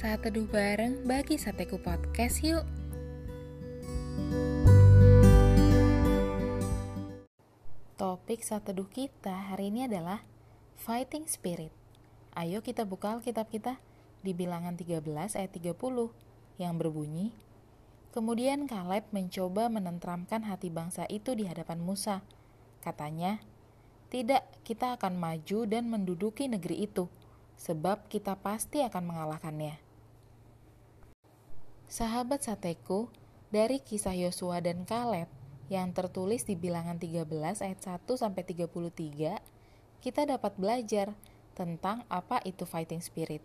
Saat teduh bareng bagi Sateku Podcast yuk. Topik saat teduh kita hari ini adalah Fighting Spirit. Ayo kita buka Alkitab kita di bilangan 13 ayat 30 yang berbunyi, Kemudian Kaleb mencoba menentramkan hati bangsa itu di hadapan Musa. Katanya, tidak, kita akan maju dan menduduki negeri itu, sebab kita pasti akan mengalahkannya. Sahabat sateku, dari kisah Yosua dan Kaleb yang tertulis di bilangan 13 ayat 1 sampai 33, kita dapat belajar tentang apa itu fighting spirit.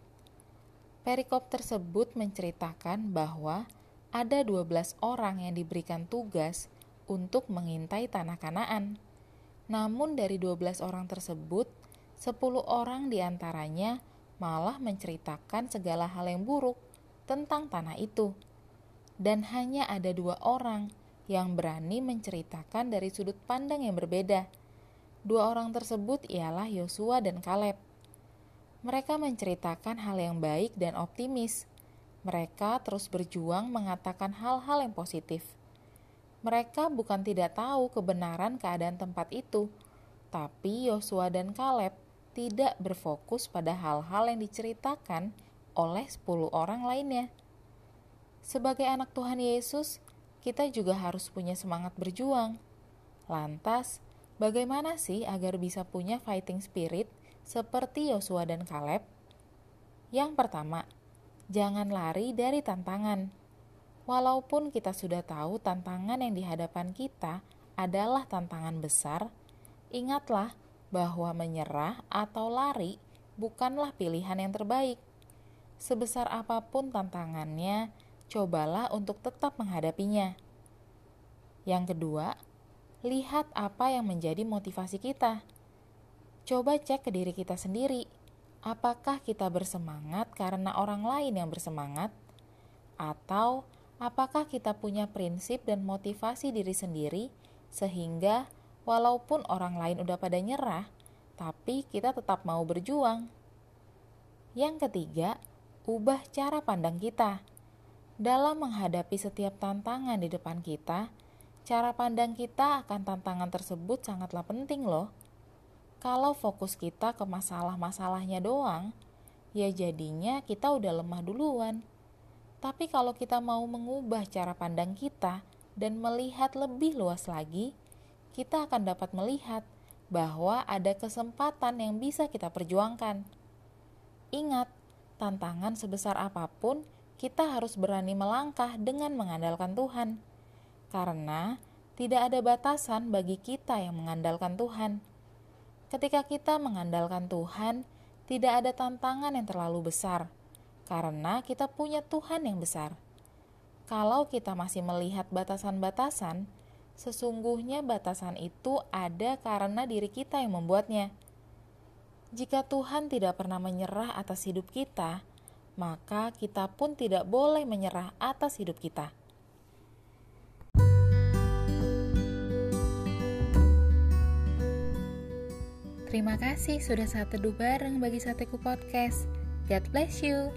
Perikop tersebut menceritakan bahwa ada 12 orang yang diberikan tugas untuk mengintai tanah Kanaan. Namun dari 12 orang tersebut, 10 orang di antaranya malah menceritakan segala hal yang buruk tentang tanah itu. Dan hanya ada dua orang yang berani menceritakan dari sudut pandang yang berbeda. Dua orang tersebut ialah Yosua dan Kaleb. Mereka menceritakan hal yang baik dan optimis. Mereka terus berjuang mengatakan hal-hal yang positif mereka bukan tidak tahu kebenaran keadaan tempat itu, tapi Yosua dan Kaleb tidak berfokus pada hal-hal yang diceritakan oleh 10 orang lainnya. Sebagai anak Tuhan Yesus, kita juga harus punya semangat berjuang. Lantas, bagaimana sih agar bisa punya fighting spirit seperti Yosua dan Kaleb? Yang pertama, jangan lari dari tantangan. Walaupun kita sudah tahu tantangan yang dihadapan kita adalah tantangan besar, ingatlah bahwa menyerah atau lari bukanlah pilihan yang terbaik. Sebesar apa pun tantangannya, cobalah untuk tetap menghadapinya. Yang kedua, lihat apa yang menjadi motivasi kita. Coba cek ke diri kita sendiri, apakah kita bersemangat karena orang lain yang bersemangat, atau apakah kita punya prinsip dan motivasi diri sendiri sehingga walaupun orang lain udah pada nyerah, tapi kita tetap mau berjuang. Yang ketiga, ubah cara pandang kita. Dalam menghadapi setiap tantangan di depan kita, cara pandang kita akan tantangan tersebut sangatlah penting loh. Kalau fokus kita ke masalah-masalahnya doang, ya jadinya kita udah lemah duluan. Tapi kalau kita mau mengubah cara pandang kita dan melihat lebih luas lagi, kita akan dapat melihat bahwa ada kesempatan yang bisa kita perjuangkan. Ingat, tantangan sebesar apa pun, kita harus berani melangkah dengan mengandalkan Tuhan, karena tidak ada batasan bagi kita yang mengandalkan Tuhan. Ketika kita mengandalkan Tuhan, tidak ada tantangan yang terlalu besar karena kita punya Tuhan yang besar. Kalau kita masih melihat batasan-batasan, sesungguhnya batasan itu ada karena diri kita yang membuatnya. Jika Tuhan tidak pernah menyerah atas hidup kita, maka kita pun tidak boleh menyerah atas hidup kita. Terima kasih sudah saat teduh bareng bagi Sateku Podcast. God bless you.